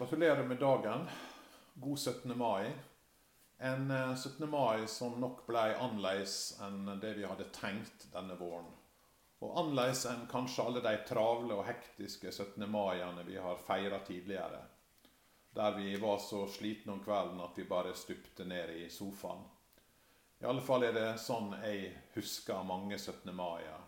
Gratulerer med dagen. God 17. mai. En eh, 17. mai som nok ble annerledes enn det vi hadde tenkt denne våren. Og annerledes enn kanskje alle de travle og hektiske 17. maiene vi har feira tidligere. Der vi var så slitne om kvelden at vi bare stupte ned i sofaen. I alle fall er det sånn jeg husker mange 17. maier.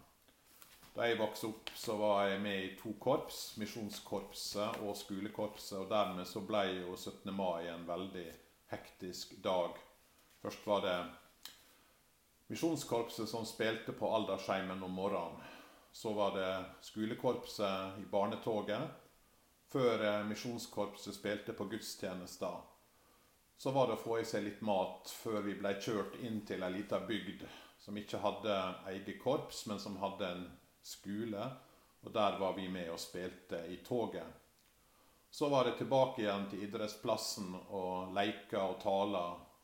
Da jeg vokste opp, så var jeg med i to korps, Misjonskorpset og skolekorpset. Og dermed så ble jo 17. mai en veldig hektisk dag. Først var det Misjonskorpset som spilte på aldersheimen om morgenen. Så var det skolekorpset i barnetoget. Før eh, Misjonskorpset spilte på gudstjenester. Så var det å få i seg litt mat før vi ble kjørt inn til ei lita bygd som ikke hadde eget korps, men som hadde en skole. Og der var vi med og spilte i toget. Så var det tilbake igjen til idrettsplassen og leika og tala,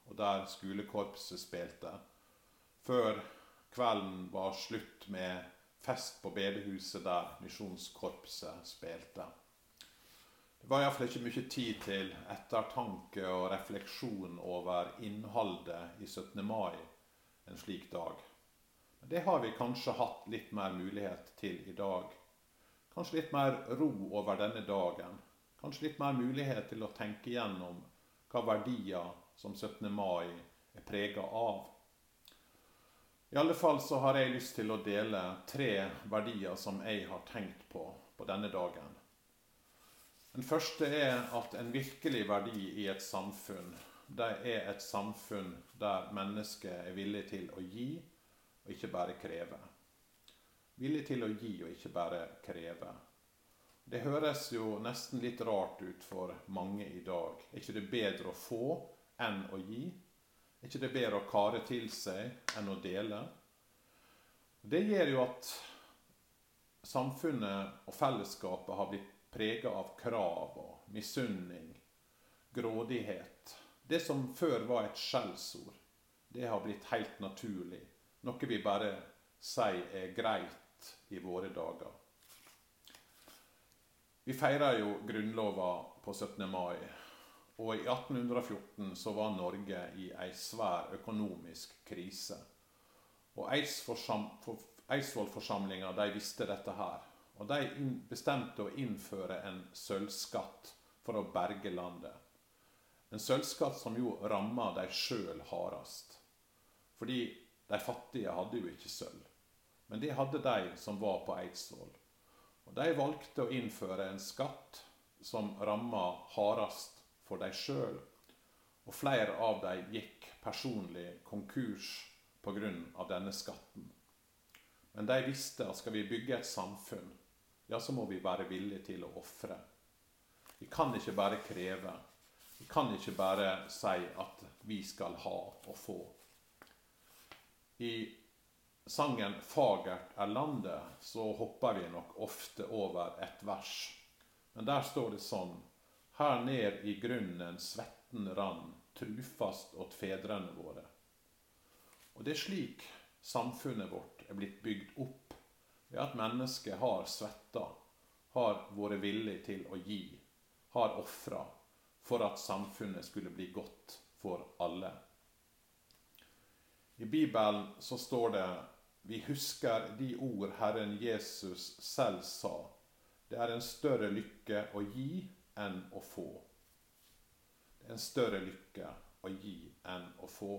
og der skolekorpset spilte. Før kvelden var slutt med fest på bedehuset der Misjonskorpset spilte. Det var iallfall ikke mye tid til ettertanke og refleksjon over innholdet i 17. mai en slik dag. Det har vi kanskje hatt litt mer mulighet til i dag. Kanskje litt mer ro over denne dagen. Kanskje litt mer mulighet til å tenke igjennom hva verdier som 17. mai er prega av. I alle fall så har jeg lyst til å dele tre verdier som jeg har tenkt på på denne dagen. Den første er at en virkelig verdi i et samfunn, det er et samfunn der mennesket er villig til å gi og ikke bare kreve. Villig til å gi og ikke bare kreve. Det høres jo nesten litt rart ut for mange i dag. Er ikke det bedre å få enn å gi? Er ikke det bedre å kare til seg enn å dele? Det gjør jo at samfunnet og fellesskapet har blitt prega av krav og misunning, grådighet. Det som før var et skjellsord, det har blitt helt naturlig. Noe vi bare sier er greit i våre dager. Vi feirer jo Grunnlova på 17. mai. Og i 1814 så var Norge i ei svær økonomisk krise. Og Eidsvollforsamlinga de visste dette her. Og de bestemte å innføre en sølvskatt for å berge landet. En sølvskatt som jo ramma de sjøl hardest. Fordi de fattige hadde jo ikke sølv. Men det hadde de som var på Eidsvoll. Og De valgte å innføre en skatt som ramma hardest for dem sjøl. Og flere av dem gikk personlig konkurs pga. denne skatten. Men de visste at skal vi bygge et samfunn, ja, så må vi være villige til å ofre. Vi kan ikke bare kreve. Vi kan ikke bare si at vi skal ha og få. I sangen 'Fagert er landet' så hopper vi nok ofte over et vers. Men der står det sånn Her ned i grunnen svetten rann, trufast åt fedrene våre. Og det er slik samfunnet vårt er blitt bygd opp, ved at mennesket har svetta, har vært villig til å gi, har ofra, for at samfunnet skulle bli godt for alle. I Bibelen så står det vi husker de ord Herren Jesus selv sa. Det er en større lykke å gi enn å få. Det er en større lykke å gi enn å få.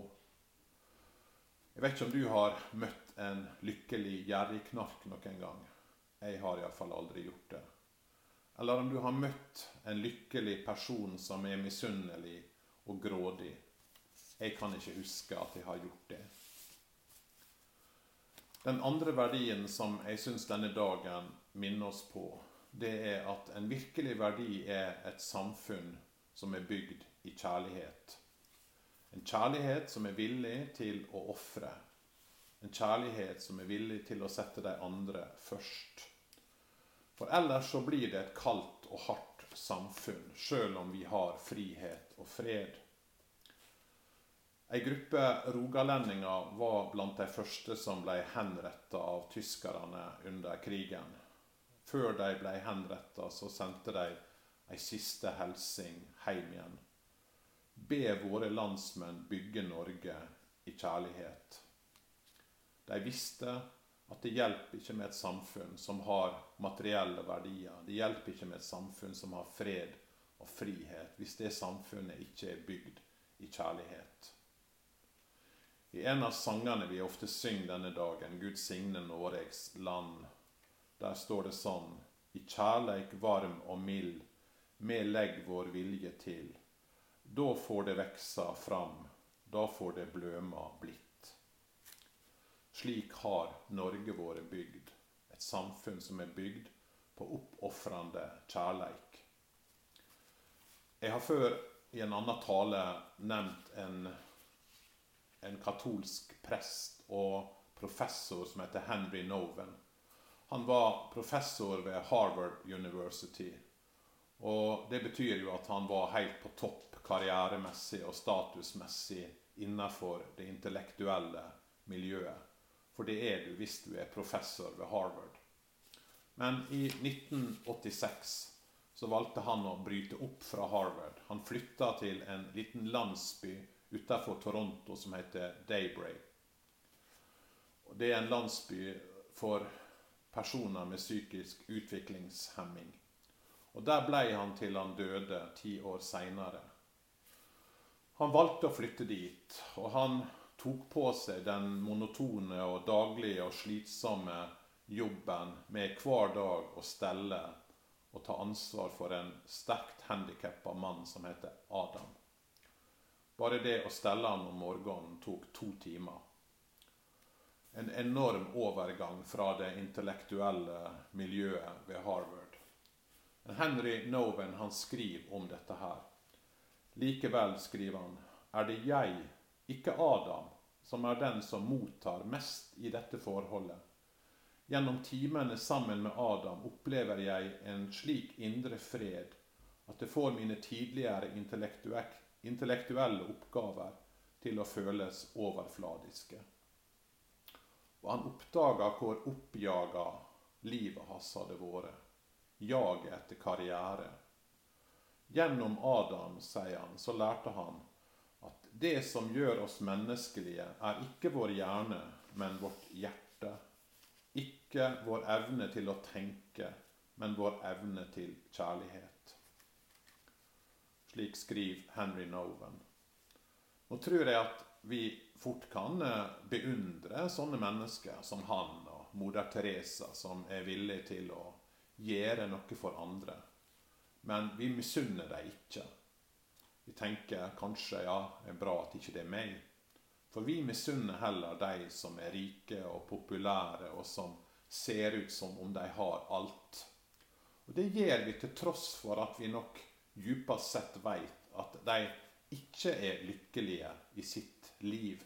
Jeg vet ikke om du har møtt en lykkelig gjerrigknark noen gang. Jeg har iallfall aldri gjort det. Eller om du har møtt en lykkelig person som er misunnelig og grådig. Jeg kan ikke huske at jeg har gjort det. Den andre verdien som jeg syns denne dagen minner oss på, det er at en virkelig verdi er et samfunn som er bygd i kjærlighet. En kjærlighet som er villig til å ofre. En kjærlighet som er villig til å sette de andre først. For ellers så blir det et kaldt og hardt samfunn, sjøl om vi har frihet og fred. Ei gruppe rogalendinger var blant de første som ble henretta av tyskerne under krigen. Før de ble henretta, så sendte de ei siste helsing hjem igjen. Be våre landsmenn bygge Norge i kjærlighet. De visste at det hjelper ikke med et samfunn som har materielle verdier. Det hjelper ikke med et samfunn som har fred og frihet, hvis det samfunnet ikke er bygd i kjærlighet. I en av sangene vi ofte synger denne dagen, 'Gud signe Noregs land', der står det sånn I kjærleik varm og mild, me legg vår vilje til. Da får det veksa fram, da får det bløma blitt. Slik har Norge vært bygd. Et samfunn som er bygd på oppofrende kjærleik. Jeg har før i en annen tale nevnt en en katolsk prest og professor som heter Henry Noven. Han var professor ved Harvard University. Og det betyr jo at han var helt på topp karrieremessig og statusmessig innenfor det intellektuelle miljøet. For det er du hvis du er professor ved Harvard. Men i 1986 så valgte han å bryte opp fra Harvard. Han flytta til en liten landsby utenfor Toronto som heter Daybray. Og det er en landsby for personer med psykisk utviklingshemming. Og Der ble han til han døde ti år seinere. Han valgte å flytte dit, og han tok på seg den monotone og daglige og slitsomme jobben med hver dag å stelle og ta ansvar for en sterkt handikappa mann som heter Adam. Bare det å stelle han om morgenen tok to timer. En enorm overgang fra det intellektuelle miljøet ved Harvard. Henry Noven han skriver om dette her. Likevel, skriver han, er det jeg, ikke Adam, som er den som mottar mest i dette forholdet. Gjennom timene sammen med Adam opplever jeg en slik indre fred at det får mine tidligere intellektuelle intellektuelle oppgaver til å føles overfladiske. Og han oppdaga hvor oppjaga livet hans hadde vært. Jaget etter karriere. Gjennom Adam, sier han, så lærte han at det som gjør oss menneskelige, er ikke vår hjerne, men vårt hjerte. Ikke vår evne til å tenke, men vår evne til kjærlighet. Slik skriver Henry Noven. Nå tror jeg at vi fort kan eh, beundre sånne mennesker som han og moder Teresa, som er villige til å gjøre noe for andre. Men vi misunner dem ikke. Vi tenker kanskje ja, det er bra at ikke det er meg. For vi misunner heller de som er rike og populære, og som ser ut som om de har alt. Og Det gjør vi til tross for at vi nok djupest sett vet at de ikke er lykkelige i sitt liv.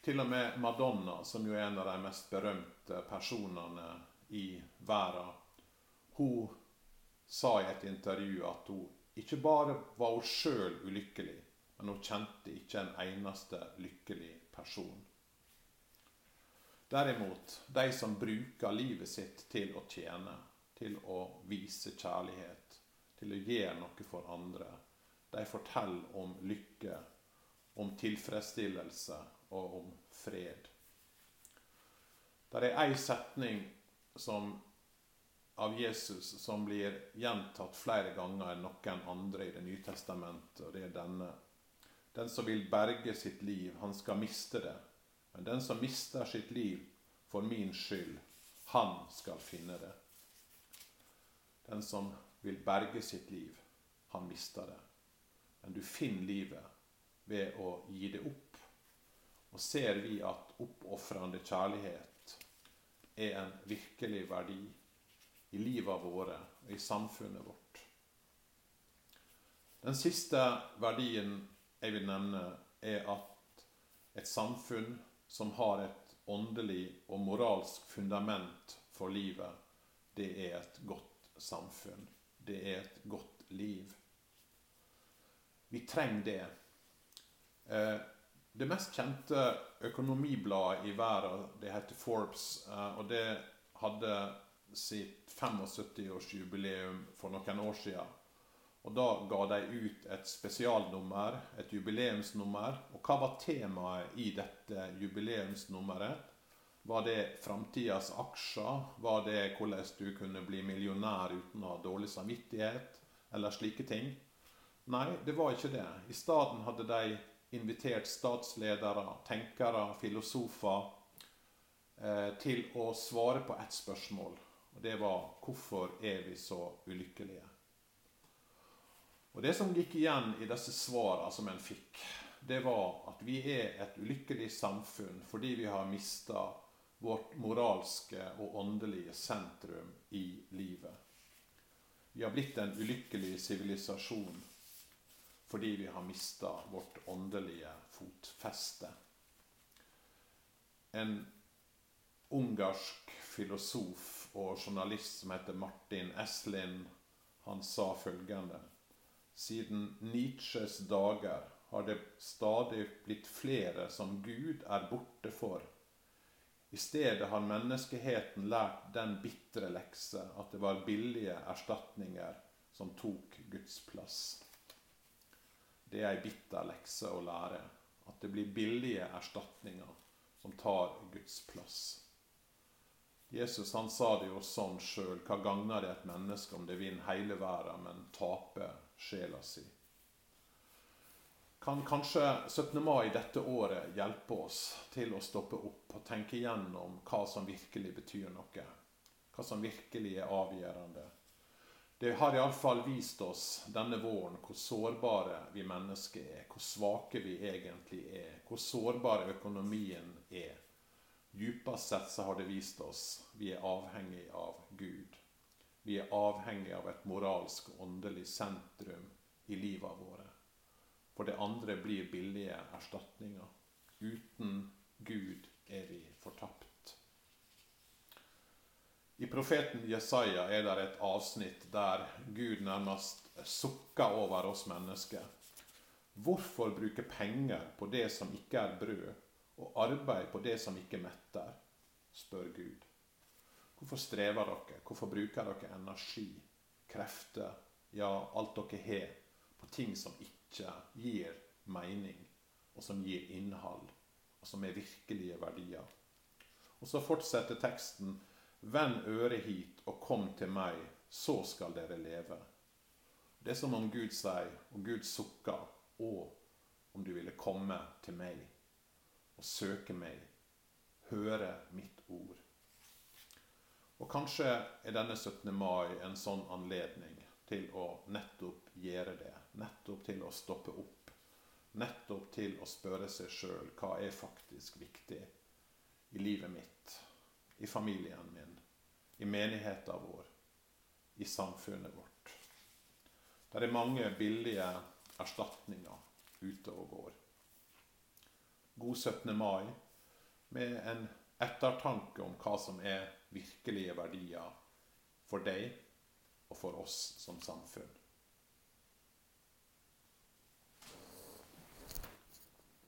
Til og med Madonna, som jo er en av de mest berømte personene i verden, hun sa i et intervju at hun ikke bare var hun sjøl ulykkelig, men hun kjente ikke en eneste lykkelig person. Derimot, de som bruker livet sitt til å tjene, til å vise kjærlighet, til å gjøre noe for andre. De forteller om lykke, om tilfredsstillelse og om fred. Det er ei setning som, av Jesus som blir gjentatt flere ganger enn noen andre i Det nye testamentet, og det er denne. Den som vil berge sitt liv, han skal miste det. Men den som mister sitt liv for min skyld, han skal finne det. Den som vil berge sitt liv, han mister det. Men du finner livet ved å gi det opp. Og ser vi at oppofrende kjærlighet er en virkelig verdi i livet våre og i samfunnet vårt. Den siste verdien jeg vil nevne, er at et samfunn som har et åndelig og moralsk fundament for livet, det er et godt samfunn det er et godt liv. Vi trenger det. Eh, det mest kjente økonomibladet i verden det heter Forbes. Eh, og det hadde sitt 75-årsjubileum for noen år siden. Og Da ga de ut et spesialnummer, et jubileumsnummer. Og hva var temaet i dette jubileumsnummeret? Var det framtidas aksjer? Var det hvordan du kunne bli millionær uten å ha dårlig samvittighet? Eller slike ting? Nei, det var ikke det. I stedet hadde de invitert statsledere, tenkere, filosofer eh, til å svare på ett spørsmål. Og det var hvorfor er vi så ulykkelige? Og Det som gikk igjen i disse svarene som en fikk, det var at vi er et ulykkelig samfunn fordi vi har mista vårt moralske og åndelige sentrum i livet. Vi har blitt en ulykkelig sivilisasjon fordi vi har mista vårt åndelige fotfeste. En ungarsk filosof og journalist som heter Martin Eslin, han sa følgende siden Nietzsches dager har det stadig blitt flere som Gud er borte for. I stedet har menneskeheten lært den bitre lekse at det var billige erstatninger som tok Guds plass. Det er ei bitter lekse å lære. At det blir billige erstatninger som tar Guds plass. Jesus han sa det jo sånn sjøl. Hva gagner det et menneske om det vinner hele verden, men taper sjela si. Kan kanskje 17. mai dette året hjelpe oss til å stoppe opp og tenke igjennom hva som virkelig betyr noe? Hva som virkelig er avgjørende? Det har iallfall vist oss denne våren hvor sårbare vi mennesker er. Hvor svake vi egentlig er. Hvor sårbar økonomien er. Djupest sett så har det vist oss vi er avhengig av Gud. Vi er avhengig av et moralsk åndelig sentrum i livet våre. For det andre blir billige erstatninger. Uten Gud er vi fortapt. I profeten Jesaja er det et avsnitt der Gud nærmest sukker over oss mennesker. Hvorfor bruke penger på det som ikke er brød, og arbeid på det som ikke metter? spør Gud. Hvorfor strever dere? Hvorfor bruker dere energi, krefter, ja, alt dere har, på ting som ikke gir mening, og som gir innhold, og som er virkelige verdier? Og så fortsetter teksten Vend øret hit og kom til meg, så skal dere leve. Det er som om Gud sier, og Gud sukker, å, om du ville komme til meg og søke meg, høre mitt ord. Og kanskje er denne 17. mai en sånn anledning til å nettopp gjøre det. Nettopp til å stoppe opp. Nettopp til å spørre seg sjøl hva er faktisk viktig i livet mitt, i familien min, i menigheten vår, i samfunnet vårt. Det er mange billige erstatninger ute og går. God 17. mai med en ettertanke om hva som er virkelige verdier for deg og for oss som samfunn.